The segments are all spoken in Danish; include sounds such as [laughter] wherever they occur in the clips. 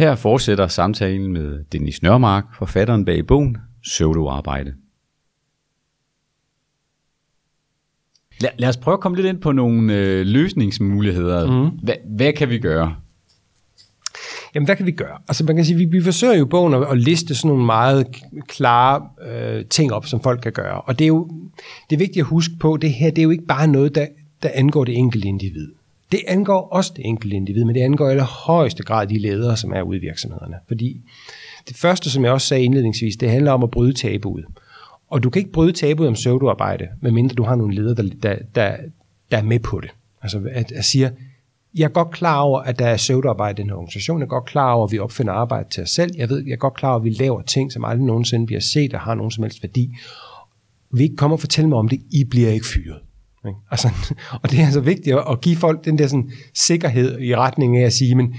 Her fortsætter samtalen med Dennis Nørmark, forfatteren bag bogen Pseudoarbejde. Lad, lad os prøve at komme lidt ind på nogle øh, løsningsmuligheder. Mm. Hva, hvad kan vi gøre? Jamen, hvad kan vi gøre? Altså, man kan sige, vi, vi forsøger jo i bogen at, at liste sådan nogle meget klare øh, ting op, som folk kan gøre. Og det er jo det er vigtigt at huske på, det her det er jo ikke bare noget, der, der angår det enkelte individ. Det angår også det enkelte individ, men det angår i højeste grad de ledere, som er ude i virksomhederne. Fordi det første, som jeg også sagde indledningsvis, det handler om at bryde tabuet. Og du kan ikke bryde tabuet om pseudoarbejde, medmindre du har nogle ledere, der, der, der, der er med på det. Altså at, at siger, jeg er godt klar over, at der er pseudoarbejde i den her organisation. Jeg er godt klar over, at vi opfinder arbejde til os selv. Jeg ved, jeg er godt klar over, at vi laver ting, som aldrig nogensinde bliver set og har nogen som helst værdi. Vi ikke kommer og fortælle mig om det. I bliver ikke fyret. Ikke? Altså, [laughs] og det er altså vigtigt at give folk den der sådan, sikkerhed i retning af at sige, men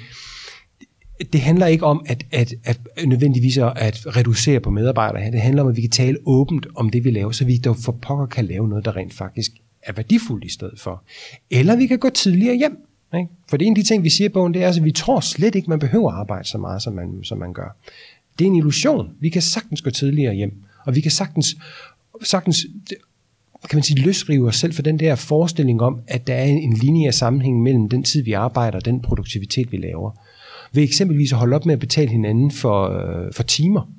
det handler ikke om at, at, at nødvendigvis at reducere på medarbejdere her. Det handler om, at vi kan tale åbent om det, vi laver, så vi dog for pokker kan lave noget, der rent faktisk er værdifuldt i stedet for. Eller vi kan gå tidligere hjem. Ikke? For det er en af de ting, vi siger i bogen, det er, at vi tror slet ikke, man behøver at arbejde så meget, som man, som man gør. Det er en illusion. Vi kan sagtens gå tidligere hjem, og vi kan sagtens, sagtens kan man sige, løsrive os selv for den der forestilling om, at der er en linje af sammenhæng mellem den tid, vi arbejder og den produktivitet, vi laver. Ved eksempelvis at holde op med at betale hinanden for, øh, for timer.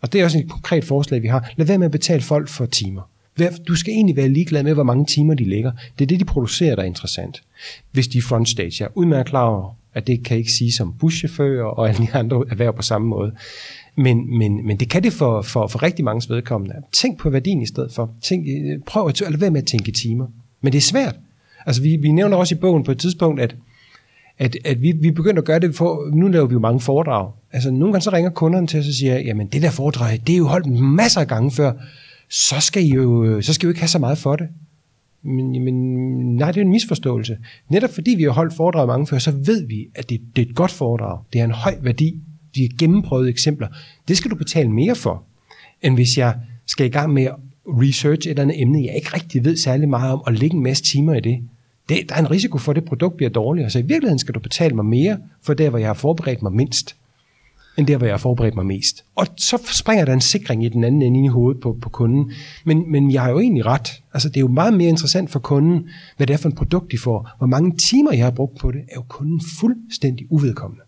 Og det er også et konkret forslag, vi har. Lad være med at betale folk for timer. Du skal egentlig være ligeglad med, hvor mange timer de lægger. Det er det, de producerer, der er interessant. Hvis de er frontstage. Jeg er udmærket klar over, at det kan ikke sige som buschauffører og alle de andre erhverv på samme måde. Men, men, men det kan det for, for, for rigtig mange vedkommende. Tænk på værdien i stedet for. Tænk, øh, prøv at eller være med at tænke i timer. Men det er svært. Altså, vi, vi nævner også i bogen på et tidspunkt, at, at, at vi, vi begynder at gøre det, for nu laver vi jo mange foredrag. Altså, nogle gange så ringer kunderne til os og siger, jamen det der foredrag, det er jo holdt masser af gange før så skal I jo, øh, så skal I jo ikke have så meget for det. Men, men nej, det er en misforståelse. Netop fordi vi har holdt foredrag mange før, så ved vi, at det, det er et godt foredrag. Det er en høj værdi. De gennemprøvede eksempler. Det skal du betale mere for, end hvis jeg skal i gang med at research et eller andet emne, jeg ikke rigtig ved særlig meget om, og lægge en masse timer i det. det der er en risiko for, at det produkt bliver dårligere. Så i virkeligheden skal du betale mig mere for der, hvor jeg har forberedt mig mindst end der, hvor jeg har forberedt mig mest. Og så springer der en sikring i den anden ende i hovedet på, på kunden. Men, men jeg har jo egentlig ret. Altså, det er jo meget mere interessant for kunden, hvad det er for en produkt, de får. Hvor mange timer jeg har brugt på det, er jo kunden fuldstændig uvedkommende.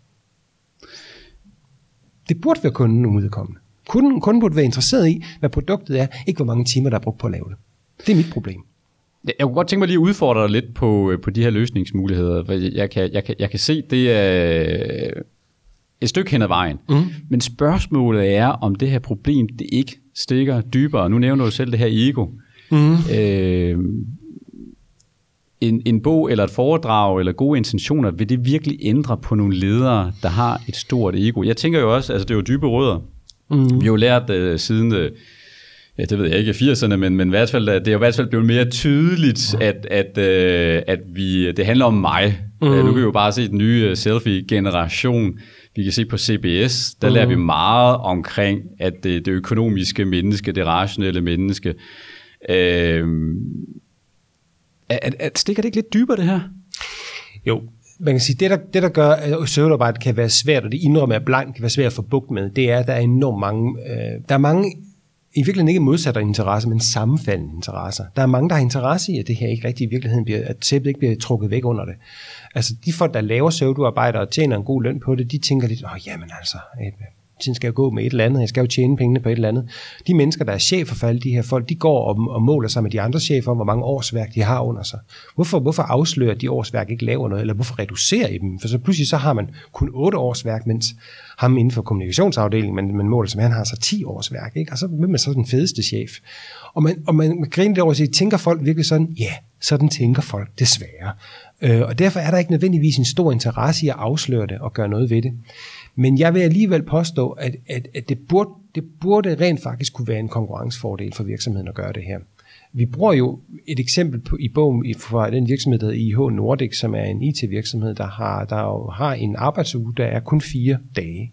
Det burde være kunden uvedkommende. Kunden, kunden burde være interesseret i, hvad produktet er, ikke hvor mange timer, der er brugt på at lave det. Det er mit problem. Jeg kunne godt tænke mig lige at udfordre dig lidt på, øh, på de her løsningsmuligheder. Jeg kan, jeg kan, jeg kan se, det er et stykke hen ad vejen. Mm. Men spørgsmålet er, om det her problem det ikke stikker dybere. Nu nævner du selv det her ego. Mm. Øh, en, en bog eller et foredrag eller gode intentioner, vil det virkelig ændre på nogle ledere, der har et stort ego? Jeg tænker jo også, altså det er jo dybe rødder. Mm. Vi har jo lært uh, siden... Uh, ja, det ved jeg ikke, 80'erne, men, men i hvert fald, det er jo i hvert fald blevet mere tydeligt, at, at, uh, at vi, det handler om mig. Mm. Uh, nu kan vi jo bare se den nye selfie-generation, vi kan se på CBS, der mm. lærer vi meget omkring, at det, det økonomiske menneske, det rationelle menneske, øh, at, at stikker det ikke lidt dybere, det her? Jo, man kan sige, det der, det der gør, at søvnarbejde kan være svært, og det indrømmer at blank kan være svært at få bugt med, det er, at der er enormt mange, øh, der er mange i virkeligheden ikke modsatte interesser, men sammenfaldende interesser. Der er mange, der har interesse i, at det her ikke rigtig i virkeligheden bliver, at tæppet ikke bliver trukket væk under det. Altså de folk, der laver pseudoarbejde og tjener en god løn på det, de tænker lidt, åh jamen altså, tiden skal jeg gå med et eller andet, jeg skal jo tjene pengene på et eller andet. De mennesker, der er chefer for alle de her folk, de går og, og måler sig med de andre chefer om, hvor mange årsværk de har under sig. Hvorfor, hvorfor afslører de årsværk ikke laver noget, eller hvorfor reducerer I dem? For så pludselig så har man kun 8 årsværk, mens ham inden for kommunikationsafdelingen, man, man måler som han har så 10 årsværk, ikke? og så er man så den fedeste chef. Og man, og man, man griner det over og siger, tænker folk virkelig sådan? Ja, sådan tænker folk desværre. Øh, og derfor er der ikke nødvendigvis en stor interesse i at afsløre det og gøre noget ved det. Men jeg vil alligevel påstå, at, at, at det, burde, det burde rent faktisk kunne være en konkurrencefordel for virksomheden at gøre det her. Vi bruger jo et eksempel på, i bogen fra den virksomhed, der hedder IH Nordic, som er en IT-virksomhed, der har, der har en arbejdsuge, der er kun fire dage.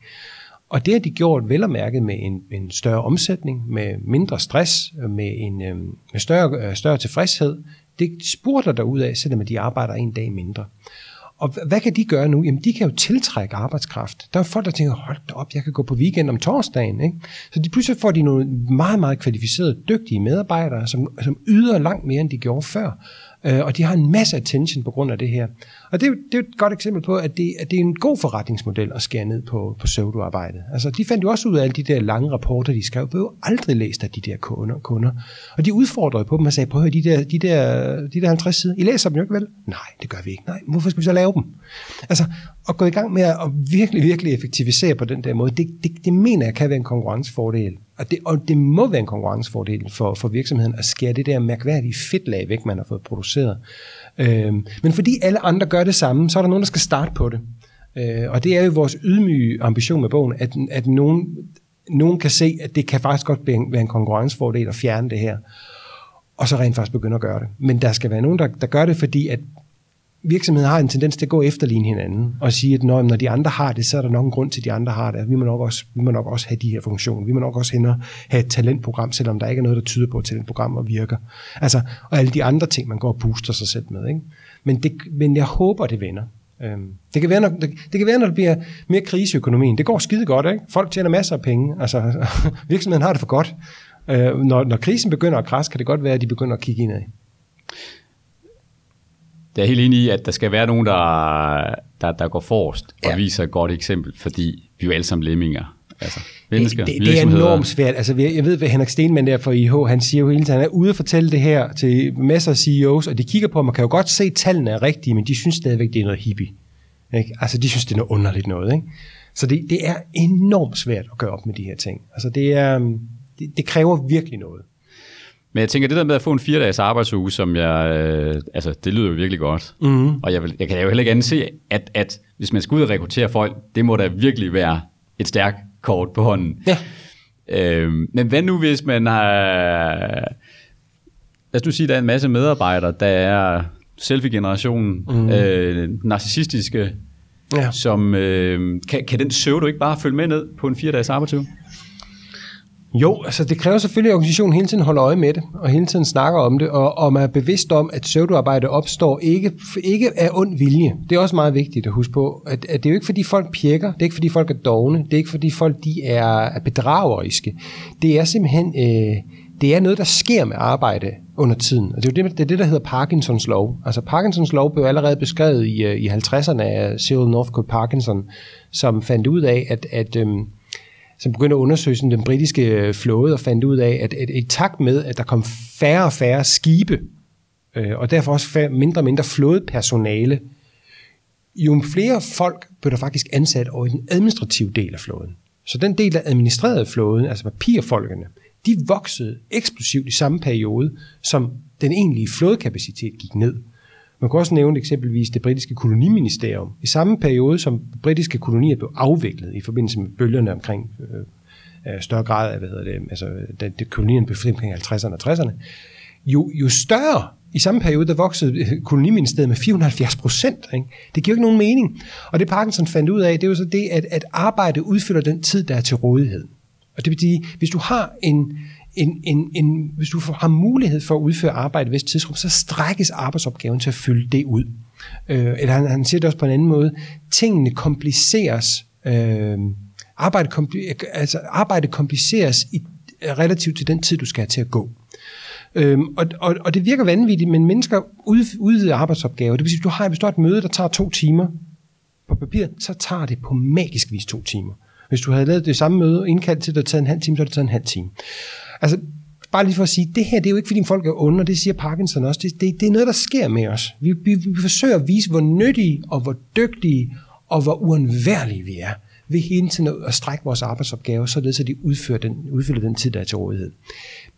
Og det har de gjort vel og mærket med en, en større omsætning, med mindre stress, med en øhm, med større, øh, større tilfredshed. Det spurter der ud af, selvom de arbejder en dag mindre. Og hvad kan de gøre nu? Jamen, de kan jo tiltrække arbejdskraft. Der er folk, der tænker, hold da op, jeg kan gå på weekend om torsdagen. Ikke? Så de pludselig får de nogle meget, meget kvalificerede, dygtige medarbejdere, som, som yder langt mere, end de gjorde før. Øh, og de har en masse attention på grund af det her. Og det er, jo, det er jo et godt eksempel på, at det, at det er en god forretningsmodel at skære ned på, på pseudoarbejde. Altså, de fandt jo også ud af alle de der lange rapporter, de skrev, blev aldrig læst af de der kunder. kunder. Og de udfordrede på dem og sagde, prøv at høre, de der, de der, de der 50 sider, I læser dem jo ikke vel? Nej, det gør vi ikke. Nej, hvorfor skal vi så lave dem? Altså, at gå i gang med at virkelig, virkelig effektivisere på den der måde, det, det, det mener jeg kan være en konkurrencefordel. Og det, og det må være en konkurrencefordel for, for virksomheden at skære det der mærkværdige fedtlag væk, man har fået produceret. Øhm, men fordi alle andre gør det samme, så er der nogen, der skal starte på det. Øh, og det er jo vores ydmyge ambition med bogen, at, at nogen, nogen kan se, at det kan faktisk godt være en konkurrencefordel at fjerne det her, og så rent faktisk begynde at gøre det. Men der skal være nogen, der, der gør det, fordi at virksomheder har en tendens til at gå efterligne hinanden og sige, at når, når de andre har det, så er der nok en grund til, at de andre har det. Vi må nok også, vi må nok også have de her funktioner. Vi må nok også hen og have et talentprogram, selvom der ikke er noget, der tyder på, at talentprogrammer virker. Altså, og alle de andre ting, man går og booster sig selv med. Ikke? Men, det, men jeg håber, det vender. Øhm, det kan, være, når, det, det kan være, når det bliver mere kriseøkonomien. Det går skide godt, ikke? Folk tjener masser af penge. Altså, [laughs] virksomheden har det for godt. Øh, når, når krisen begynder at krasse, kan det godt være, at de begynder at kigge indad. Det er helt enig i, at der skal være nogen, der, der, der går forrest og ja. viser et godt eksempel, fordi vi er jo alle sammen lemminger. Altså, mennesker, det, det, det er enormt svært. Altså, jeg ved, hvad Henrik Stenmann der fra IH, han siger jo hele tiden, han er ude og fortælle det her til masser af CEOs, og de kigger på, man kan jo godt se, at tallene er rigtige, men de synes stadigvæk, det er noget hippie. Ikke? Altså, de synes, det er noget underligt noget. Ikke? Så det, det er enormt svært at gøre op med de her ting. Altså, det, er, det, det kræver virkelig noget. Men jeg tænker, det der med at få en fire dages arbejdsuge, som jeg, øh, altså det lyder jo virkelig godt. Mm. Og jeg, vil, jeg kan jo heller ikke anse, at, at hvis man skal ud og rekruttere folk, det må da virkelig være et stærkt kort på hånden. Ja. Øh, men hvad nu, hvis man har... Lad os nu sige, at der er en masse medarbejdere, der er selfie-generationen, mm. øh, narcissistiske, ja. som... Øh, kan, kan den søve du ikke bare følge med ned på en fire dages arbejdsuge? Jo, altså det kræver selvfølgelig, at organisationen hele tiden holder øje med det, og hele tiden snakker om det, og, og man er bevidst om, at pseudoarbejde opstår ikke, ikke af ond vilje. Det er også meget vigtigt at huske på, at, at det er jo ikke fordi folk pjekker, det er ikke fordi folk er dogne, det er ikke fordi folk de er, er bedrageriske. Det er simpelthen øh, det er noget, der sker med arbejde under tiden. Og det er jo det, det, er det, der hedder Parkinsons lov. Altså Parkinsons lov blev allerede beskrevet i, øh, i 50'erne af Cyril Northcote Parkinson, som fandt ud af, at, at øh, som begyndte at undersøge sådan, den britiske øh, flåde og fandt ud af, at, at i takt med, at der kom færre og færre skibe, øh, og derfor også færre, mindre og mindre flådepersonale, jo flere folk blev der faktisk ansat over i den administrative del af flåden. Så den del, der administrerede flåden, altså papirfolkene, de voksede eksplosivt i samme periode, som den egentlige flådekapacitet gik ned. Man kan også nævne eksempelvis det britiske koloniministerium. I samme periode, som britiske kolonier blev afviklet i forbindelse med bølgerne omkring øh, større grad af, hvad hedder det, altså da det kolonien blev omkring 50'erne og 60'erne, jo, jo større i samme periode, der voksede øh, koloniministeriet med 470 procent. Det giver jo ikke nogen mening. Og det Parkinson fandt ud af, det er jo så det, at, at arbejde udfylder den tid, der er til rådighed. Og det betyder, hvis du har en, en, en, en, hvis du har mulighed for at udføre arbejde i et tidsrum, så strækkes arbejdsopgaven til at fylde det ud. Øh, eller han, han siger det også på en anden måde. Tingene kompliceres. Øh, arbejde, kompli- altså arbejde kompliceres i, relativt til den tid, du skal have til at gå. Øhm, og, og, og det virker vanvittigt, men mennesker ud, udvider arbejdsopgaver. Det vil sige, hvis du har, hvis du har et møde, der tager to timer på papir, så tager det på magisk vis to timer. Hvis du havde lavet det samme møde, indkaldt til, at det taget en halv time, så har det taget en halv time. Altså, bare lige for at sige, det her, det er jo ikke, fordi folk er onde, og det siger Parkinson også. Det, det, det er noget, der sker med os. Vi, vi, vi forsøger at vise, hvor nyttige og hvor dygtige og hvor uundværlige vi er ved hele tiden at strække vores arbejdsopgaver, således at de udfører den, udfylder den tid, der er til rådighed.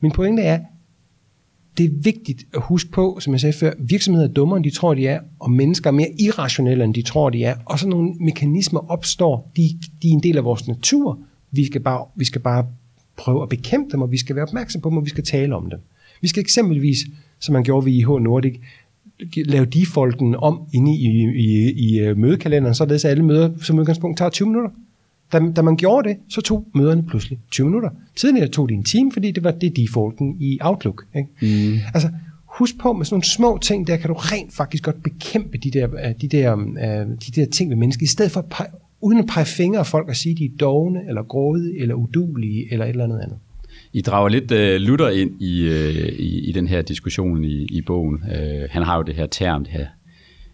Min pointe er, det er vigtigt at huske på, som jeg sagde før, virksomheder er dummere, end de tror, de er, og mennesker er mere irrationelle, end de tror, de er. Og sådan nogle mekanismer opstår, de, de er en del af vores natur. Vi skal bare, vi skal bare prøve at bekæmpe dem, og vi skal være opmærksom på dem, og vi skal tale om dem. Vi skal eksempelvis, som man gjorde ved IH Nordic, lave defaulten om inde i, i, i, i øh, mødekalenderen, således at alle møder som udgangspunkt tager 20 minutter. Da, da man gjorde det, så tog møderne pludselig 20 minutter. Tidligere tog det en time, fordi det var det defaulten i Outlook. Ikke? Mm. Altså, husk på, med sådan nogle små ting, der kan du rent faktisk godt bekæmpe de der, øh, de der, øh, de der ting ved mennesker, i stedet for at uden at pege fingre af folk og sige, at de er dogne, eller grådige, eller udulige, eller et eller andet andet. I drager lidt uh, Luther ind i, uh, i, i den her diskussion i, i bogen. Uh, han har jo det her term, det her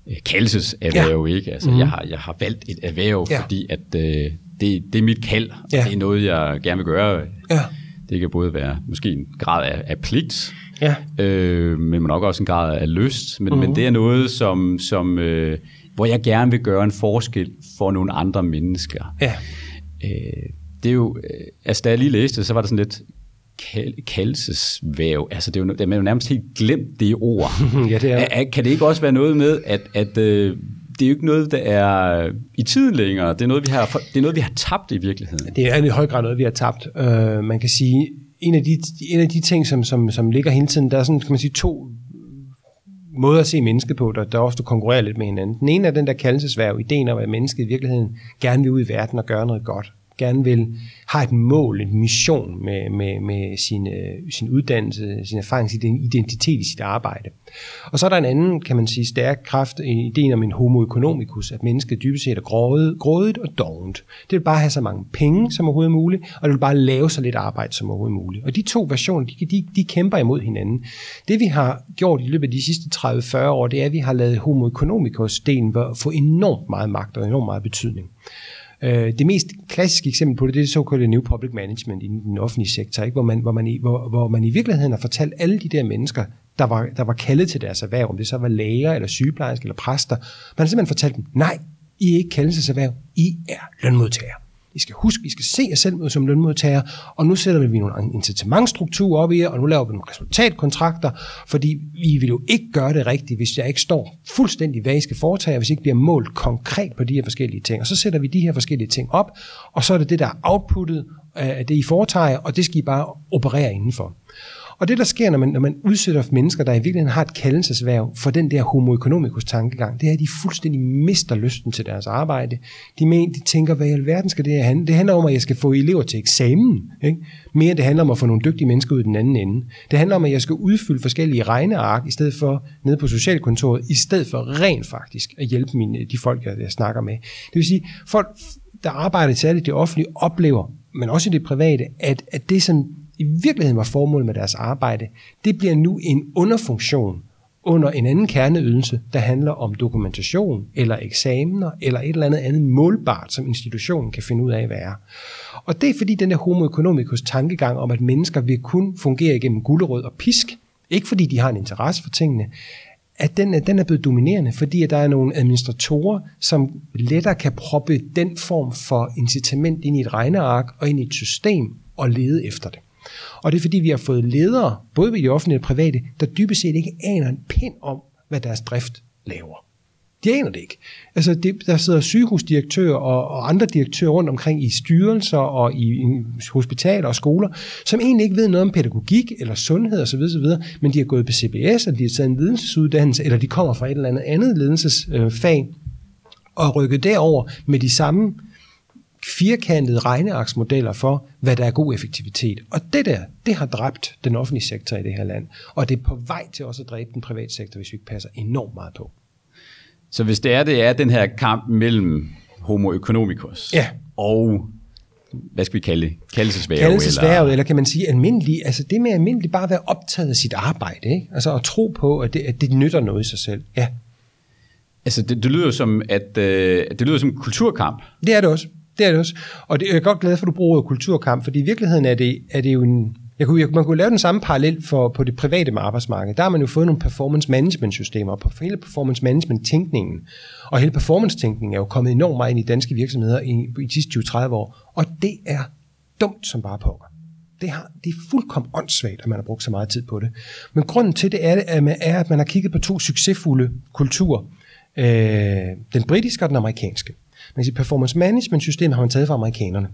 uh, kaldelseserhverv, ja. ikke? Altså, mm-hmm. jeg, har, jeg har valgt et erhverv, ja. fordi at uh, det, det er mit kald, ja. det er noget, jeg gerne vil gøre. Ja. Det kan både være måske en grad af, af pligt, ja. øh, men nok også en grad af lyst, men, mm-hmm. men det er noget, som, som øh, hvor jeg gerne vil gøre en forskel for nogle andre mennesker. Ja. Øh, det er jo, øh, altså da jeg lige læste så var der sådan lidt, kal- kaldelsesvæv. Altså, det er, jo, det er jo nærmest helt glemt det ord. [laughs] ja, det er. Er, kan det ikke også være noget med, at, at øh, det er jo ikke noget, der er i tiden længere. Det er noget, vi har, det er noget, vi har tabt i virkeligheden. Det er i høj grad noget, vi har tabt. Uh, man kan sige, en af de, en af de ting, som, som, som ligger hele tiden, der er sådan, kan man sige, to måder at se mennesket på, der, der ofte konkurrerer lidt med hinanden. Den ene er den der kaldelsesværv, ideen om, at mennesket i virkeligheden gerne vil ud i verden og gøre noget godt gerne vil have et mål, en mission med, med, med sin, øh, sin uddannelse, sin erfaring, sin identitet i sit arbejde. Og så er der en anden, kan man sige, stærk kraft i ideen om en homo economicus, at mennesket dybest set er grådet, grådet og dovent. Det vil bare have så mange penge som overhovedet muligt, og det vil bare lave så lidt arbejde som overhovedet muligt. Og de to versioner, de, de, de kæmper imod hinanden. Det vi har gjort i løbet af de sidste 30-40 år, det er, at vi har lavet homo economicus-delen få enormt meget magt og enormt meget betydning. Øh, det mest klassiske eksempel på det, det er det såkaldte New Public Management i den offentlige sektor, ikke? Hvor, man, hvor, man i, hvor, hvor man i virkeligheden har fortalt alle de der mennesker, der var, der var kaldet til deres erhverv, om det så var læger, eller sygeplejersker, eller præster, man har simpelthen fortalt dem, nej, I er ikke kaldelseserhverv, I er lønmodtagere. I skal huske, I skal se jer selv som lønmodtager, og nu sætter vi nogle incitamentstrukturer op i jer, og nu laver vi nogle resultatkontrakter, fordi vi vil jo ikke gøre det rigtigt, hvis jeg ikke står fuldstændig, hvad I skal foretage, hvis I ikke bliver målt konkret på de her forskellige ting. Og så sætter vi de her forskellige ting op, og så er det det, der er outputtet af det, I foretager, og det skal I bare operere indenfor. Og det, der sker, når man, når man udsætter mennesker, der i virkeligheden har et kaldelsesværv for den der homo economicus tankegang, det er, at de fuldstændig mister lysten til deres arbejde. De, mener, de tænker, hvad i alverden skal det her handle? Det handler om, at jeg skal få elever til eksamen. Ikke? Mere det handler om at få nogle dygtige mennesker ud i den anden ende. Det handler om, at jeg skal udfylde forskellige regneark, i stedet for nede på socialkontoret, i stedet for rent faktisk at hjælpe mine, de folk, jeg, jeg snakker med. Det vil sige, folk, der arbejder særligt det offentlige, oplever, men også i det private, at, at det, som i virkeligheden var formålet med deres arbejde, det bliver nu en underfunktion under en anden kerneydelse, der handler om dokumentation eller eksamener eller et eller andet andet målbart, som institutionen kan finde ud af at være. Og det er fordi den der homo economicus tankegang om, at mennesker vil kun fungere igennem gulerød og pisk, ikke fordi de har en interesse for tingene, at den, den er blevet dominerende, fordi at der er nogle administratorer, som lettere kan proppe den form for incitament ind i et regneark og ind i et system og lede efter det. Og det er fordi, vi har fået ledere, både i de offentlige og private, der dybest set ikke aner en pind om, hvad deres drift laver. De aner det ikke. Altså, det, der sidder sygehusdirektører og, og andre direktører rundt omkring i styrelser og i, i hospitaler og skoler, som egentlig ikke ved noget om pædagogik eller sundhed osv., osv. men de har gået på CBS, eller de har taget en ledelsesuddannelse, eller de kommer fra et eller andet andet ledelsesfag, øh, og rykket derover med de samme firkantede regnearksmodeller for, hvad der er god effektivitet. Og det der, det har dræbt den offentlige sektor i det her land. Og det er på vej til også at dræbe den private sektor, hvis vi ikke passer enormt meget på. Så hvis det er, det er den her kamp mellem homo economicus ja. og hvad skal vi kalde det? Eller, eller kan man sige almindelig, altså det med almindelig bare at være optaget af sit arbejde, ikke? altså at tro på, at det, at det nytter noget i sig selv. Ja. Altså det, det lyder som, at øh, det lyder som en kulturkamp. Det er det også. Det er det også. Og det, jeg er godt glad for, at du bruger kulturkamp, fordi i virkeligheden er det, er det jo en... Jeg kunne, jeg, man kunne lave den samme parallel for, på det private arbejdsmarked. Der har man jo fået nogle performance management systemer, og hele performance management tænkningen, og hele performance tænkningen er jo kommet enormt meget ind i danske virksomheder i, i de sidste 20-30 år, og det er dumt som bare pokker. Det, har, det er fuldkommen åndssvagt, at man har brugt så meget tid på det. Men grunden til det er, at man, er, at man har kigget på to succesfulde kulturer. Øh, den britiske og den amerikanske. Man siger, performance management systemet har man taget fra amerikanerne,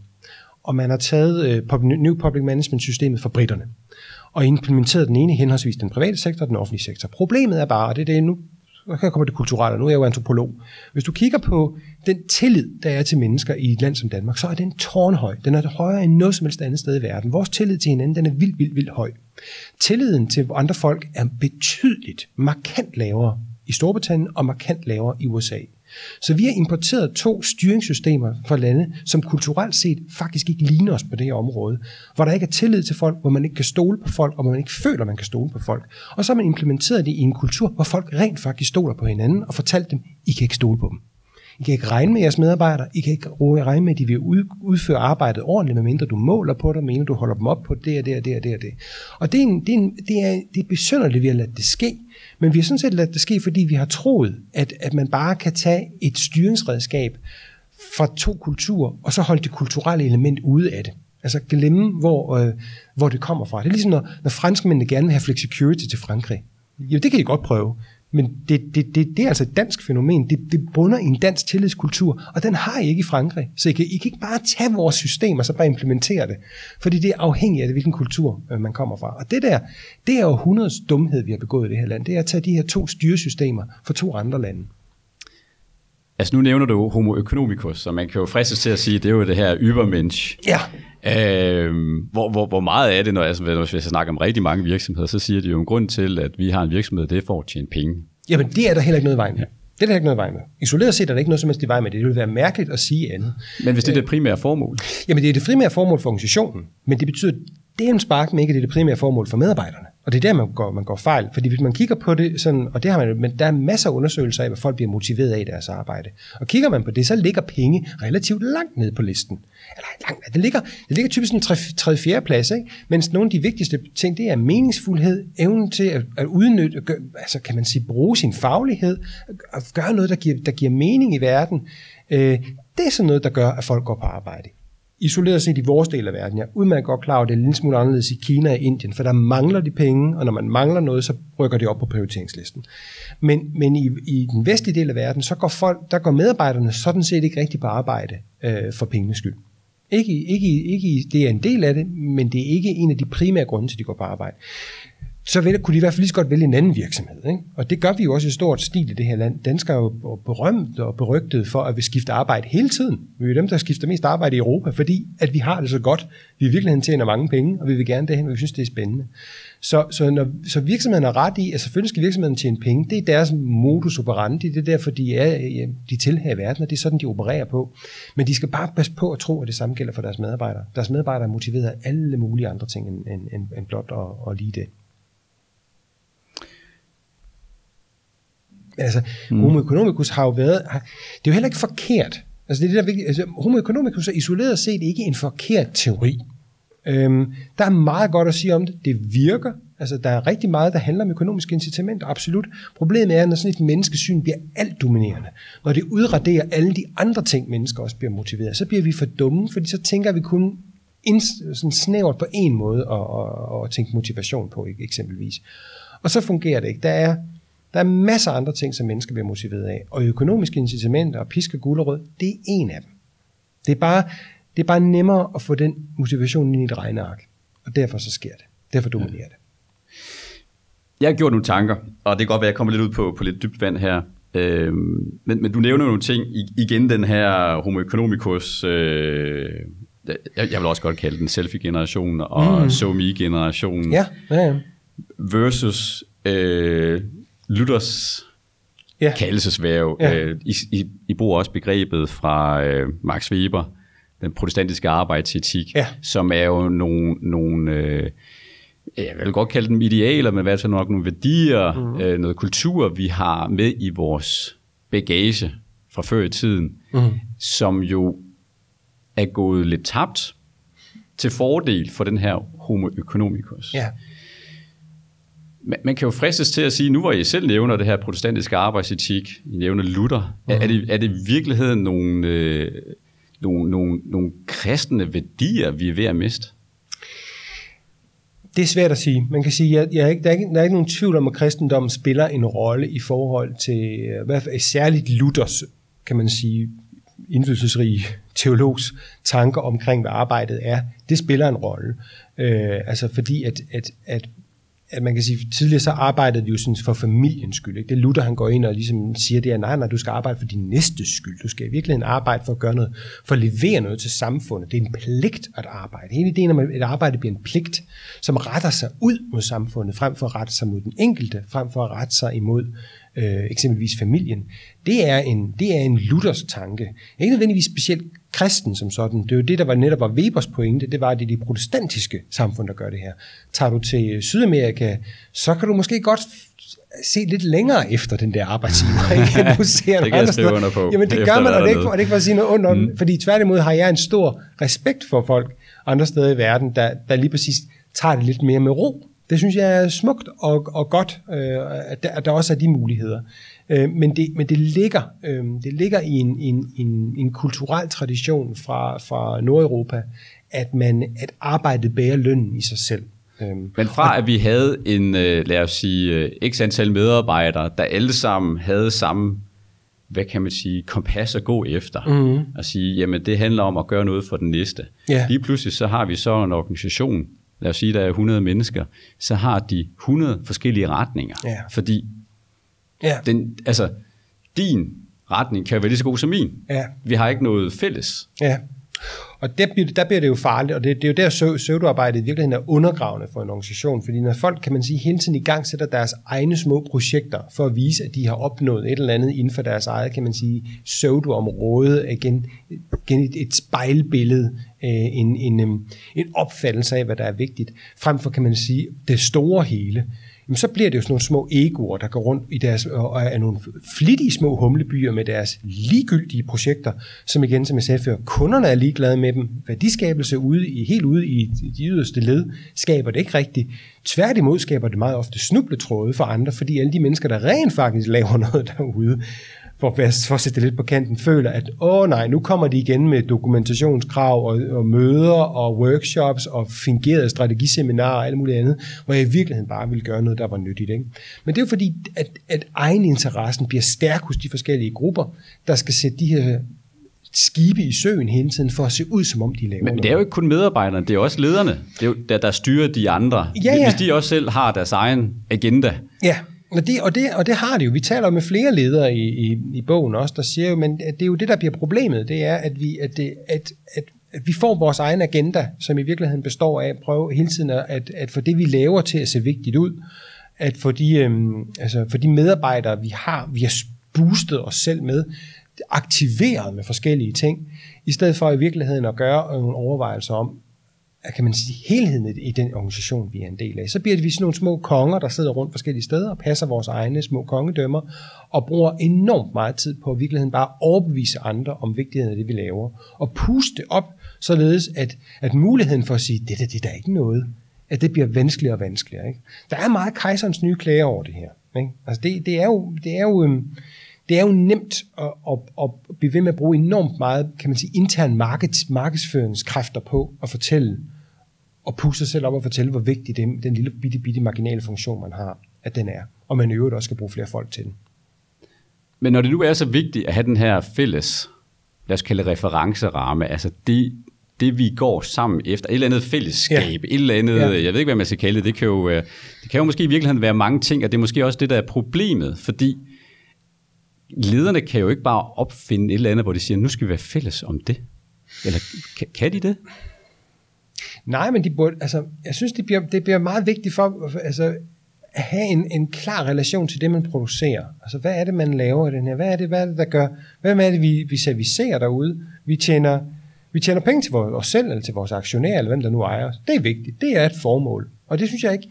og man har taget øh, New Public Management systemet fra britterne, og implementeret den ene henholdsvis den private sektor og den offentlige sektor. Problemet er bare, og det er det nu her kommer det kulturelle, nu er jeg jo antropolog. Hvis du kigger på den tillid, der er til mennesker i et land som Danmark, så er den tårnhøj. Den er højere end noget som helst andet sted i verden. Vores tillid til hinanden, den er vildt, vildt, vildt høj. Tilliden til andre folk er betydeligt, markant lavere i Storbritannien og markant lavere i USA. Så vi har importeret to styringssystemer fra lande, som kulturelt set faktisk ikke ligner os på det her område, hvor der ikke er tillid til folk, hvor man ikke kan stole på folk, og hvor man ikke føler, man kan stole på folk. Og så har man implementeret det i en kultur, hvor folk rent faktisk stoler på hinanden og fortalt dem, I kan ikke stole på dem. I kan ikke regne med jeres medarbejdere. I kan ikke regne med, at de vil udføre arbejdet ordentligt, medmindre du måler på dem, medmindre du holder dem op på det og det og det og det og det. Og det er, en, det er, en, det er, det er besynderligt, at vi har ladet det ske. Men vi har sådan set ladet det ske, fordi vi har troet, at, at man bare kan tage et styringsredskab fra to kulturer, og så holde det kulturelle element ude af det. Altså glemme, hvor, øh, hvor det kommer fra. Det er ligesom, når, når franskmændene gerne vil have flexicurity til Frankrig. Jo, det kan I godt prøve. Men det, det, det, det er altså et dansk fænomen. Det, det bunder i en dansk tillidskultur, og den har I ikke i Frankrig. Så I kan, I kan ikke bare tage vores system og så bare implementere det. Fordi det er afhængigt af det, hvilken kultur øh, man kommer fra. Og det der, det er jo 100 dumhed, vi har begået i det her land. Det er at tage de her to styresystemer fra to andre lande. Altså nu nævner du homo economicus, så man kan jo fristes til at sige, det er jo det her übermensch. Ja. Øh, hvor, hvor, hvor meget er det, når jeg, hvis jeg snakker om rigtig mange virksomheder, så siger de jo en grund til, at vi har en virksomhed, det er for at tjene penge. Jamen, det er der heller ikke noget i vejen med. Det er der ikke noget i vejen med. Isoleret set er der ikke noget som helst i vejen med det. Det vil være mærkeligt at sige andet. Men hvis det er det primære formål? Jamen, det er det primære formål for organisationen, men det betyder det er en spark ikke, det er det primære formål for medarbejderne. Og det er der, man går, man går fejl. Fordi hvis man kigger på det, sådan, og det har man, men der er masser af undersøgelser af, hvad folk bliver motiveret af i deres arbejde. Og kigger man på det, så ligger penge relativt langt ned på listen. Eller langt, det ligger, det ligger typisk en 3-4 plads, ikke? mens nogle af de vigtigste ting, det er meningsfuldhed, evnen til at, at udnytte, altså kan man sige, bruge sin faglighed, at gøre noget, der giver, der giver mening i verden. Øh, det er sådan noget, der gør, at folk går på arbejde isoleret set i vores del af verden. Jeg er udmærket godt klar over, at det er lidt smule anderledes i Kina og Indien, for der mangler de penge, og når man mangler noget, så rykker det op på prioriteringslisten. Men, men i, i den vestlige del af verden, så går folk, der går medarbejderne sådan set ikke rigtig på arbejde øh, for pengenes skyld. Ikke, ikke, ikke, det er en del af det, men det er ikke en af de primære grunde til, at de går på arbejde så vel, kunne de i hvert fald lige så godt vælge en anden virksomhed. Ikke? Og det gør vi jo også i stort stil i det her land. Danskere er jo berømt og berygtet for, at vi skifter arbejde hele tiden. Vi er jo dem, der skifter mest arbejde i Europa, fordi at vi har det så godt. Vi i virkeligheden tjener mange penge, og vi vil gerne derhen, og vi synes, det er spændende. Så, så, når, så virksomheden har ret i, at selvfølgelig skal virksomheden tjene penge. Det er deres modus operandi. Det er derfor, de er de tilhører i verden, og det er sådan, de opererer på. Men de skal bare passe på at tro, at det samme gælder for deres medarbejdere. Deres medarbejdere er motiveret af alle mulige andre ting end, end, end, end blot at, at lige det. Altså, mm. homo economicus har jo været, har, det er jo heller ikke forkert. Altså, det er det, der er vigtigt. Altså, homo economicus er isoleret set ikke en forkert teori. Øhm, der er meget godt at sige om det. Det virker. Altså, der er rigtig meget, der handler om økonomiske incitamenter, absolut. Problemet er, når sådan et menneskesyn bliver alt dominerende, når det udraderer alle de andre ting, mennesker også bliver motiveret, så bliver vi for dumme, fordi så tænker vi kun ind, sådan snævert på en måde at, at, at tænke motivation på, eksempelvis. Og så fungerer det ikke. Der er der er masser af andre ting, som mennesker bliver motiveret af. Og økonomiske incitamenter og pisk og gulerød, det er en af dem. Det er, bare, det er bare nemmere at få den motivation ind i et regneark. Og derfor så sker det. Derfor dominerer det. Jeg har gjort nogle tanker, og det kan godt være, at jeg kommer lidt ud på, på lidt dybt vand her. Øhm, men, men du nævner nogle ting. I, igen den her homo economicus, øh, jeg, jeg vil også godt kalde den selfie-generation og mm. so-me-generation. Ja, ja, ja. Versus øh, Luthers ja. kaldelsesværv. Ja. Øh, I, I, I bruger også begrebet fra øh, Max Weber, den protestantiske arbejdsetik, ja. som er jo nogle, nogle øh, jeg vil godt kalde dem idealer, men hvad er så nok nogle værdier, mm. øh, noget kultur, vi har med i vores bagage fra før i tiden, mm. som jo er gået lidt tabt til fordel for den her homo economicus. Ja man kan jo fristes til at sige, nu hvor I selv nævner det her protestantiske arbejdsetik, I nævner Luther, mm. er, det, er det i virkeligheden nogle, øh, nogle, nogle, nogle kristne værdier, vi er ved at miste? Det er svært at sige. Man kan sige, at jeg, jeg, der, er ikke, der er ikke nogen tvivl om, at kristendommen spiller en rolle i forhold til, øh, hvad særligt Luthers, kan man sige, indflydelsesrige teologs tanker omkring, hvad arbejdet er. Det spiller en rolle. Øh, altså fordi, at, at, at at man kan sige, tidligere så arbejdede de jo sådan for familiens skyld. Ikke? Det er Luther, han går ind og ligesom siger, det er, nej, nej, du skal arbejde for din næste skyld. Du skal i virkeligheden arbejde for at gøre noget, for at levere noget til samfundet. Det er en pligt at arbejde. Hele ideen om, at et arbejde bliver en pligt, som retter sig ud mod samfundet, frem for at rette sig mod den enkelte, frem for at rette sig imod øh, eksempelvis familien, det er en, det er en Luthers tanke. Ikke nødvendigvis specielt kristen som sådan. Det er jo det, der var netop var Webers pointe, det var, at det er de protestantiske samfund, der gør det her. Tager du til Sydamerika, så kan du måske godt se lidt længere efter den der arbejdsgiver, [laughs] ikke? Du ser det kan jeg skrive under på. Jamen det gør man, og det er ikke for, det er ikke for at sige noget under, mm. fordi tværtimod har jeg en stor respekt for folk andre steder i verden, der, der lige præcis tager det lidt mere med ro. Det synes jeg er smukt og, og godt, øh, at, der, at der også er de muligheder. Øh, men, det, men det ligger, øh, det ligger i en, en, en, en kulturel tradition fra, fra Nordeuropa, at man at arbejdet bærer lønnen i sig selv. Øh, men fra at vi havde en, øh, lad os sige, øh, x antal medarbejdere, der alle sammen havde samme hvad kan man sige, kompas at gå efter. Mm. Og sige, jamen det handler om at gøre noget for den næste. Yeah. Lige pludselig så har vi så en organisation, lad os sige, der er 100 mennesker, så har de 100 forskellige retninger. Yeah. Fordi Ja. Den, altså, din retning kan være lige så god som min. Ja. Vi har ikke noget fælles. Ja. Og der bliver, der bliver det jo farligt, og det, det er jo der søvdearbejdet i virkeligheden er undergravende for en organisation, fordi når folk, kan man sige, hele tiden i gang sætter deres egne små projekter for at vise, at de har opnået et eller andet inden for deres eget, kan man sige, søvdeområde, igen, igen et, et spejlbillede, Øh, en, en, øhm, en opfattelse af, hvad der er vigtigt, frem for, kan man sige, det store hele jamen så bliver det jo sådan nogle små egoer, der går rundt i deres, og er nogle flittige små humlebyer med deres ligegyldige projekter, som igen, som jeg sagde før, kunderne er ligeglade med dem. Værdiskabelse ude i, helt ude i de yderste led skaber det ikke rigtigt. Tværtimod skaber det meget ofte snubletråde for andre, fordi alle de mennesker, der rent faktisk laver [laughs] noget derude, for, for at sætte det lidt på kanten, føler, at åh nej, nu kommer de igen med dokumentationskrav og, og møder og workshops og fingerede strategiseminarer og alt muligt andet, hvor jeg i virkeligheden bare ville gøre noget, der var nyttigt. Ikke? Men det er jo fordi, at, at egeninteressen bliver stærk hos de forskellige grupper, der skal sætte de her skibe i søen hele tiden for at se ud, som om de laver Men, men det er jo ikke kun medarbejderne, det er også lederne, det er jo, der, der styrer de andre. Ja, ja. Hvis de også selv har deres egen agenda. Ja, og det, og, det, og det har det jo. Vi taler med flere ledere i, i, i bogen også, der siger jo, men at det er jo det, der bliver problemet, det er, at vi, at, det, at, at, at vi får vores egen agenda, som i virkeligheden består af at prøve hele tiden at, at få det, vi laver til at se vigtigt ud, at få de, øhm, altså for de medarbejdere, vi har, vi har boostet os selv med, aktiveret med forskellige ting, i stedet for i virkeligheden at gøre nogle overvejelser om, kan man sige, helheden i den organisation, vi er en del af. Så bliver det vi sådan nogle små konger, der sidder rundt forskellige steder og passer vores egne små kongedømmer, og bruger enormt meget tid på at virkeligheden bare overbevise andre om vigtigheden af det, vi laver, og puste op, således at, at muligheden for at sige, det der, det der er ikke noget, at det bliver vanskeligere og vanskeligere. Ikke? Der er meget kejserens nye klager over det her. Ikke? Altså det, det, er jo, det er jo, øhm, det er jo nemt at, at, at blive ved med at bruge enormt meget, kan man sige, intern markeds, markedsføringskræfter på at fortælle, og pusse sig selv op og fortælle, hvor vigtig den, den lille bitte, bitte marginale funktion, man har, at den er. Og man i øvrigt også skal bruge flere folk til den. Men når det nu er så vigtigt at have den her fælles, lad os kalde referenceramme, altså det, det vi går sammen efter, et eller andet fællesskab, ja. et eller andet, ja. jeg ved ikke, hvad man skal kalde det, det kan, jo, det kan jo måske i virkeligheden være mange ting, og det er måske også det, der er problemet, fordi lederne kan jo ikke bare opfinde et eller andet, hvor de siger, nu skal vi være fælles om det. Eller kan, kan de det? Nej, men de burde, altså, jeg synes, det bliver, det bliver meget vigtigt for altså, at have en, en klar relation til det, man producerer. Altså, hvad er det, man laver i den her? Hvad er det, hvad er det der gør? Hvad er det, vi, vi servicerer derude? Vi tjener, vi tjener penge til vores, os selv, eller til vores aktionærer, eller hvem der nu ejer os. Det er vigtigt. Det er et formål. Og det synes jeg ikke,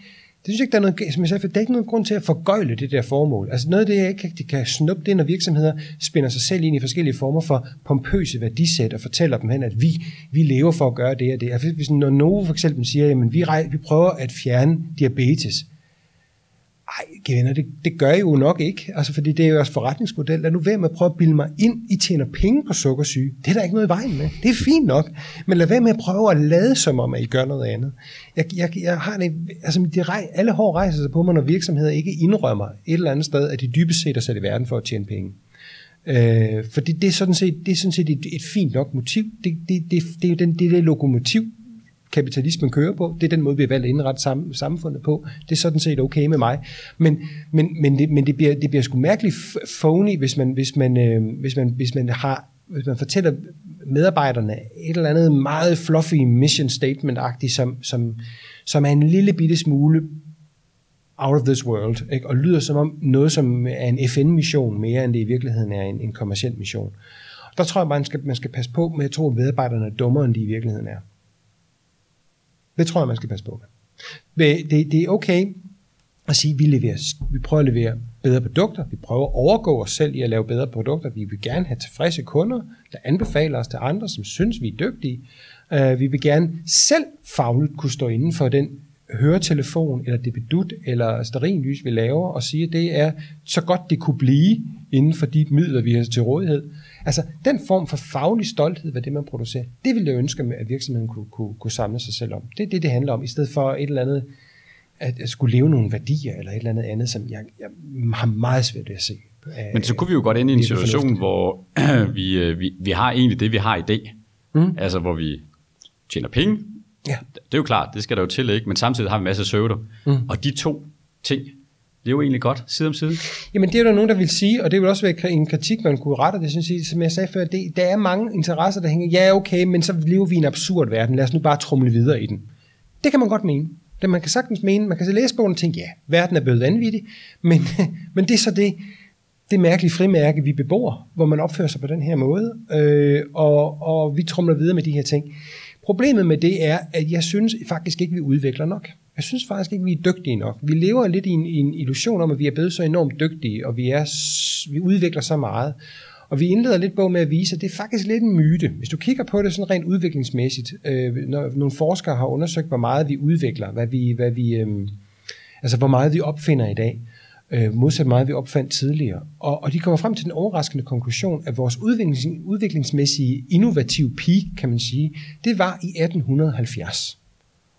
synes jeg ikke, der er noget, som jeg sagde, for der er ikke nogen grund til at forgøjle det der formål. Altså noget af det, jeg ikke de kan snuppe, det er, når virksomheder spænder sig selv ind i forskellige former for pompøse værdisæt og fortæller dem hen, at vi, vi lever for at gøre det og det. Altså, hvis når Novo for eksempel siger, at vi, vi prøver at fjerne diabetes, ej, venner, det, det gør I jo nok ikke, altså fordi det er jo jeres forretningsmodel. Lad nu være med at prøve at bilde mig ind, I tjener penge på sukkersyge. Det er der ikke noget i vejen med. Det er fint nok. Men lad være med at prøve at lade som om, at I gør noget andet. Jeg, jeg, jeg har det, altså det rej, alle hår rejser sig på mig, når virksomheder ikke indrømmer et eller andet sted, at de dybest set er sat i verden for at tjene penge. Øh, fordi det, det, er sådan set, det er sådan set et, et fint nok motiv. Det, det, det, det, det, det, det er det lokomotiv, kapitalismen kører på. Det er den måde, vi har valgt at indrette sam, samfundet på. Det er sådan set okay med mig. Men, men, men, det, men det, bliver, det bliver sgu mærkeligt phony, hvis man, hvis man, øh, hvis man, hvis man har hvis man fortæller medarbejderne et eller andet meget fluffy mission statement-agtigt, som, som, som er en lille bitte smule out of this world, ikke? og lyder som om noget, som er en FN-mission, mere end det i virkeligheden er en, en kommersiel mission. Der tror jeg, man skal, man skal passe på med, at tro, at medarbejderne er dummere, end de i virkeligheden er. Det tror jeg, man skal passe på med. Det, det er okay at sige, at vi, leverer, vi prøver at levere bedre produkter, vi prøver at overgå os selv i at lave bedre produkter, vi vil gerne have tilfredse kunder, der anbefaler os til andre, som synes, vi er dygtige. Uh, vi vil gerne selv fagligt kunne stå inden for den høretelefon, eller debedut, eller sterinlys, vi laver, og sige, at det er så godt det kunne blive, inden for de midler, vi har til rådighed. Altså, den form for faglig stolthed ved det, man producerer, det ville jeg ønske, at virksomheden kunne, kunne, kunne samle sig selv om. Det er det, det handler om, i stedet for et eller andet, at skulle leve nogle værdier, eller et eller andet andet, som jeg, jeg har meget svært ved at se. Men så kunne vi jo godt ind i en situation, hvor [clears throat] vi, øh, vi, vi har egentlig det, vi har i dag. Mm. Altså, hvor vi tjener penge. Ja. Det er jo klart, det skal der jo til, ikke? Men samtidig har vi en masse server. Mm. Og de to ting, det er jo egentlig godt, side om side. Jamen det er der nogen, der vil sige, og det vil også være en kritik, man kunne rette det, synes jeg, som jeg sagde før, det, der er mange interesser, der hænger, ja okay, men så lever vi i en absurd verden, lad os nu bare trumle videre i den. Det kan man godt mene. Det man kan sagtens mene, man kan så læse bogen og tænke, ja, verden er blevet vanvittig, men, [laughs] men det er så det, det mærkelige frimærke, vi bebor, hvor man opfører sig på den her måde, øh, og, og vi trumler videre med de her ting. Problemet med det er, at jeg synes faktisk ikke, vi udvikler nok. Jeg synes faktisk ikke, vi er dygtige nok. Vi lever lidt i en, i en illusion om, at vi er blevet så enormt dygtige, og vi, er, vi udvikler så meget. Og vi indleder lidt bog med at vise, at det er faktisk lidt en myte. Hvis du kigger på det sådan rent udviklingsmæssigt, øh, når nogle forskere har undersøgt, hvor meget vi udvikler, hvad vi, hvad vi, øh, altså hvor meget vi opfinder i dag, øh, modsat meget vi opfandt tidligere. Og, og de kommer frem til den overraskende konklusion, at vores udviklings, udviklingsmæssige innovative peak, kan man sige, det var i 1870.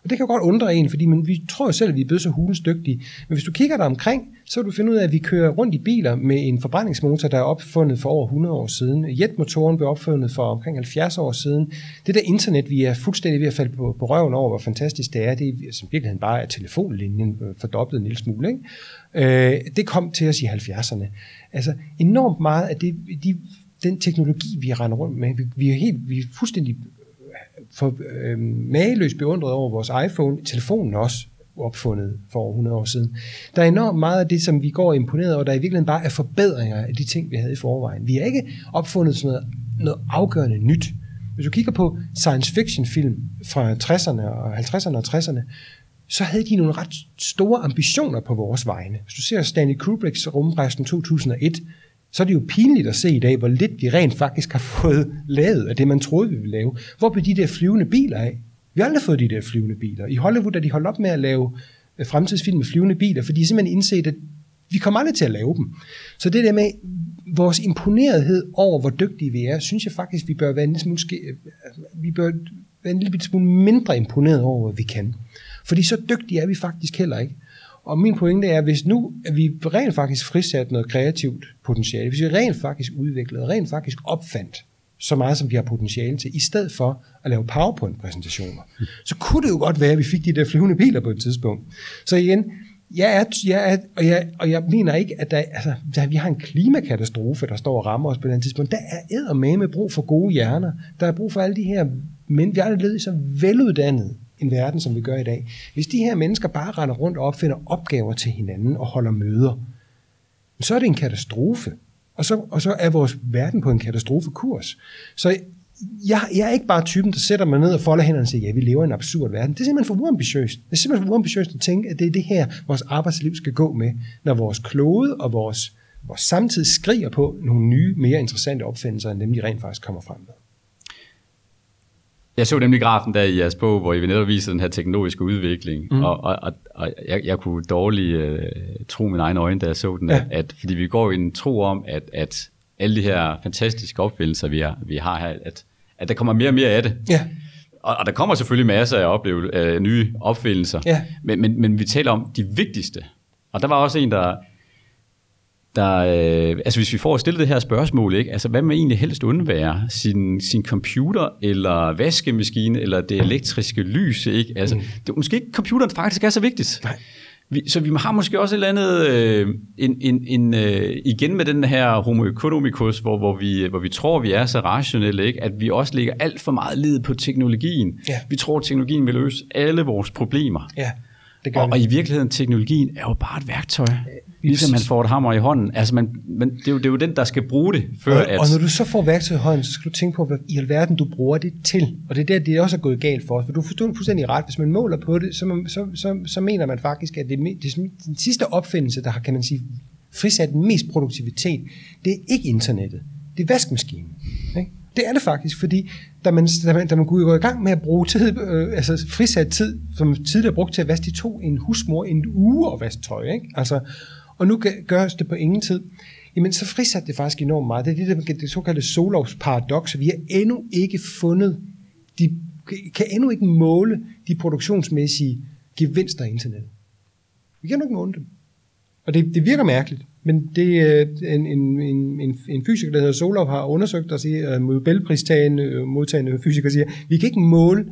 Og det kan jo godt undre en, fordi man, vi tror jo selv, at vi er blevet så hulens dygtige. Men hvis du kigger dig omkring, så vil du finde ud af, at vi kører rundt i biler med en forbrændingsmotor, der er opfundet for over 100 år siden. Jetmotoren blev opfundet for omkring 70 år siden. Det der internet, vi er fuldstændig ved at falde på, på røven over, hvor fantastisk det er, det er som virkeligheden bare er telefonlinjen øh, fordoblet en lille smule. Ikke? Øh, det kom til os i 70'erne. Altså enormt meget af det, de, den teknologi, vi render rundt med, vi, vi er, helt, vi er fuldstændig for øh, mageløst beundret over vores iPhone, telefonen også opfundet for over 100 år siden. Der er enormt meget af det, som vi går imponeret over, der i virkeligheden bare er forbedringer af de ting, vi havde i forvejen. Vi har ikke opfundet sådan noget, noget afgørende nyt. Hvis du kigger på science fiction film fra 60'erne og 50'erne og 60'erne, så havde de nogle ret store ambitioner på vores vegne. Hvis du ser Stanley Kubricks rumrejsen 2001, så er det jo pinligt at se i dag, hvor lidt vi rent faktisk har fået lavet af det, man troede, vi ville lave. Hvor blev de der flyvende biler af? Vi har aldrig fået de der flyvende biler. I Hollywood er de holdt op med at lave øh, fremtidsfilm med flyvende biler, fordi de simpelthen indset, at vi kommer aldrig til at lave dem. Så det der med vores imponerethed over, hvor dygtige vi er, synes jeg faktisk, vi bør være en lille smule, øh, vi bør være en lille smule mindre imponeret over, hvad vi kan. Fordi så dygtige er vi faktisk heller ikke. Og min pointe er, hvis nu at vi rent faktisk frisat noget kreativt potentiale, hvis vi rent faktisk udviklede, rent faktisk opfandt så meget, som vi har potentiale til, i stedet for at lave PowerPoint-præsentationer, så kunne det jo godt være, at vi fik de der flyvende biler på et tidspunkt. Så igen, jeg er, jeg er, og, jeg, og jeg mener ikke, at der, altså, der, vi har en klimakatastrofe, der står og rammer os på den tidspunkt. Der er med brug for gode hjerner. Der er brug for alle de her men vi er allerede så veluddannede en verden, som vi gør i dag. Hvis de her mennesker bare render rundt og opfinder opgaver til hinanden og holder møder, så er det en katastrofe. Og så, og så er vores verden på en katastrofekurs. Så jeg, jeg er ikke bare typen, der sætter mig ned og folder hænderne og siger, ja, vi lever i en absurd verden. Det er simpelthen for uambitiøst. Det er simpelthen for uambitiøst at tænke, at det er det her, vores arbejdsliv skal gå med, når vores klode og vores, vores samtid skriger på nogle nye, mere interessante opfindelser, end dem, de rent faktisk kommer frem med. Jeg så nemlig grafen der i jeres bog, hvor I netop viser den her teknologiske udvikling, mm. og, og, og, og jeg, jeg kunne dårligt uh, tro mine egne øjne, da jeg så den, ja. at, fordi vi går i en tro om, at, at alle de her fantastiske opfindelser, vi har, vi har her, at, at der kommer mere og mere af det. Ja. Og, og der kommer selvfølgelig masser af opleve, uh, nye opfindelser, ja. men, men, men vi taler om de vigtigste. Og der var også en, der, der, øh, altså hvis vi får stillet det her spørgsmål, ikke? Altså hvad man egentlig helst undvære? Sin, sin computer, eller vaskemaskine, eller det elektriske lys, ikke? Altså, mm. det, måske ikke computeren faktisk er så vigtigt. Nej. Vi, så vi har måske også et eller andet, øh, en, en, en, øh, igen med den her homo economicus, hvor, hvor, vi, hvor vi tror, vi er så rationelle, ikke? at vi også lægger alt for meget led på teknologien. Ja. Vi tror, at teknologien vil løse alle vores problemer. Ja, det gør og, og i virkeligheden, teknologien er jo bare et værktøj. Ligesom man får et hammer i hånden. Altså man, man, det, er jo, det er jo den, der skal bruge det. Før og, at... og når du så får værktøj i hånden, så skal du tænke på, hvad i alverden du bruger det til. Og det er der, det også er gået galt for os. For du forstår fuldstændig ret. Hvis man måler på det, så, man, så, så, så mener man faktisk, at det, det, den sidste opfindelse, der har, kan man sige, frisat mest produktivitet, det er ikke internettet. Det er vaskemaskinen. Ikke? Det er det faktisk, fordi da man, da man, da man går i gang med at bruge tid, øh, altså frisat tid, som tidligere brugt til at vaske, de to en husmor en uge og vaske tøj. Ikke? Altså, og nu gøres det på ingen tid, jamen så frisatte det faktisk enormt meget. Det er det, der, det såkaldte Solovs paradoks. Vi har endnu ikke fundet, de kan endnu ikke måle de produktionsmæssige gevinster af internet. Vi kan endnu ikke måle dem. Og det, det virker mærkeligt, men det øh, er en, en, en, en fysiker, der hedder Solov, har undersøgt og siger, øh, Nobelpristagende øh, modtagende fysiker siger, vi kan ikke måle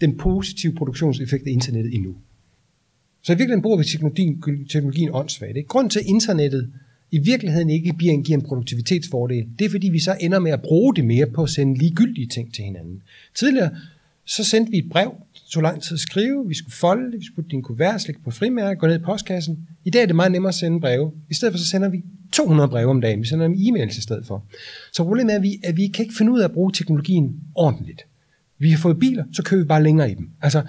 den positive produktionseffekt af internettet endnu. Så i virkeligheden bruger vi teknologien, teknologien åndssvagt. Ikke? Grunden til, at internettet i virkeligheden ikke giver en, giver en produktivitetsfordel, det er fordi, vi så ender med at bruge det mere på at sende ligegyldige ting til hinanden. Tidligere, så sendte vi et brev, tog lang tid at skrive, vi skulle folde det, vi skulle putte din kuvert, lægge på frimærke, gå ned i postkassen. I dag er det meget nemmere at sende breve. I stedet for så sender vi 200 breve om dagen. Vi sender dem e-mails i stedet for. Så problemet er, at vi, at vi kan ikke finde ud af at bruge teknologien ordentligt. Vi har fået biler, så kører vi bare længere i dem. Altså,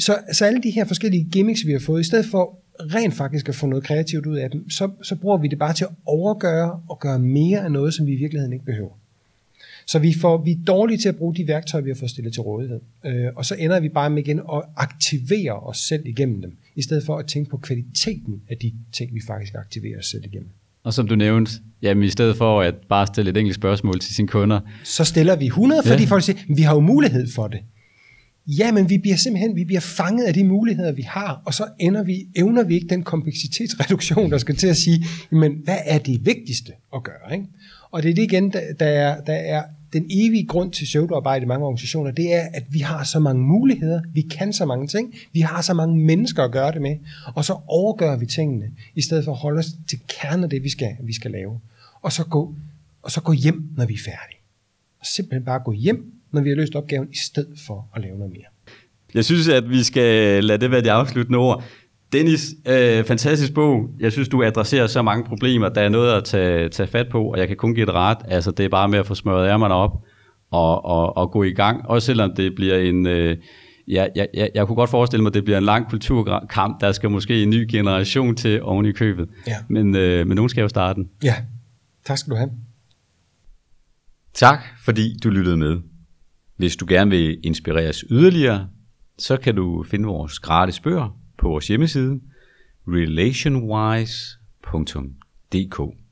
så, så alle de her forskellige gimmicks, vi har fået, i stedet for rent faktisk at få noget kreativt ud af dem, så, så bruger vi det bare til at overgøre og gøre mere af noget, som vi i virkeligheden ikke behøver. Så vi, får, vi er dårlige til at bruge de værktøjer, vi har fået stillet til rådighed. Øh, og så ender vi bare med igen at aktivere os selv igennem dem, i stedet for at tænke på kvaliteten af de ting, vi faktisk aktiverer os selv igennem. Og som du nævnte, jamen i stedet for at bare stille et enkelt spørgsmål til sine kunder. Så stiller vi 100, fordi ja. folk siger, vi har jo mulighed for det. Ja, men vi bliver simpelthen vi bliver fanget af de muligheder, vi har, og så ender vi, evner vi ikke den kompleksitetsreduktion, der skal til at sige, men hvad er det vigtigste at gøre? Ikke? Og det er det igen, der, der, er, der er den evige grund til pseudoarbejde i mange organisationer, det er, at vi har så mange muligheder, vi kan så mange ting, vi har så mange mennesker at gøre det med, og så overgør vi tingene, i stedet for at holde os til kernen af det, vi skal, vi skal lave. Og så, gå, og så gå hjem, når vi er færdige. Og simpelthen bare gå hjem når vi har løst opgaven, i stedet for at lave noget mere. Jeg synes, at vi skal lade det være de afsluttende ord. Dennis, øh, fantastisk bog. Jeg synes, du adresserer så mange problemer. Der er noget at tage, tage fat på, og jeg kan kun give det ret. Altså, det er bare med at få smøret ærmerne op og, og, og gå i gang. Også selvom det bliver en... Øh, ja, jeg, jeg, jeg kunne godt forestille mig, at det bliver en lang kulturkamp. Der skal måske en ny generation til oven i købet. Ja. Men, øh, men nogen skal jo starte den. Ja, tak skal du have. Tak, fordi du lyttede med. Hvis du gerne vil inspireres yderligere, så kan du finde vores gratis bøger på vores hjemmeside relationwise.dk.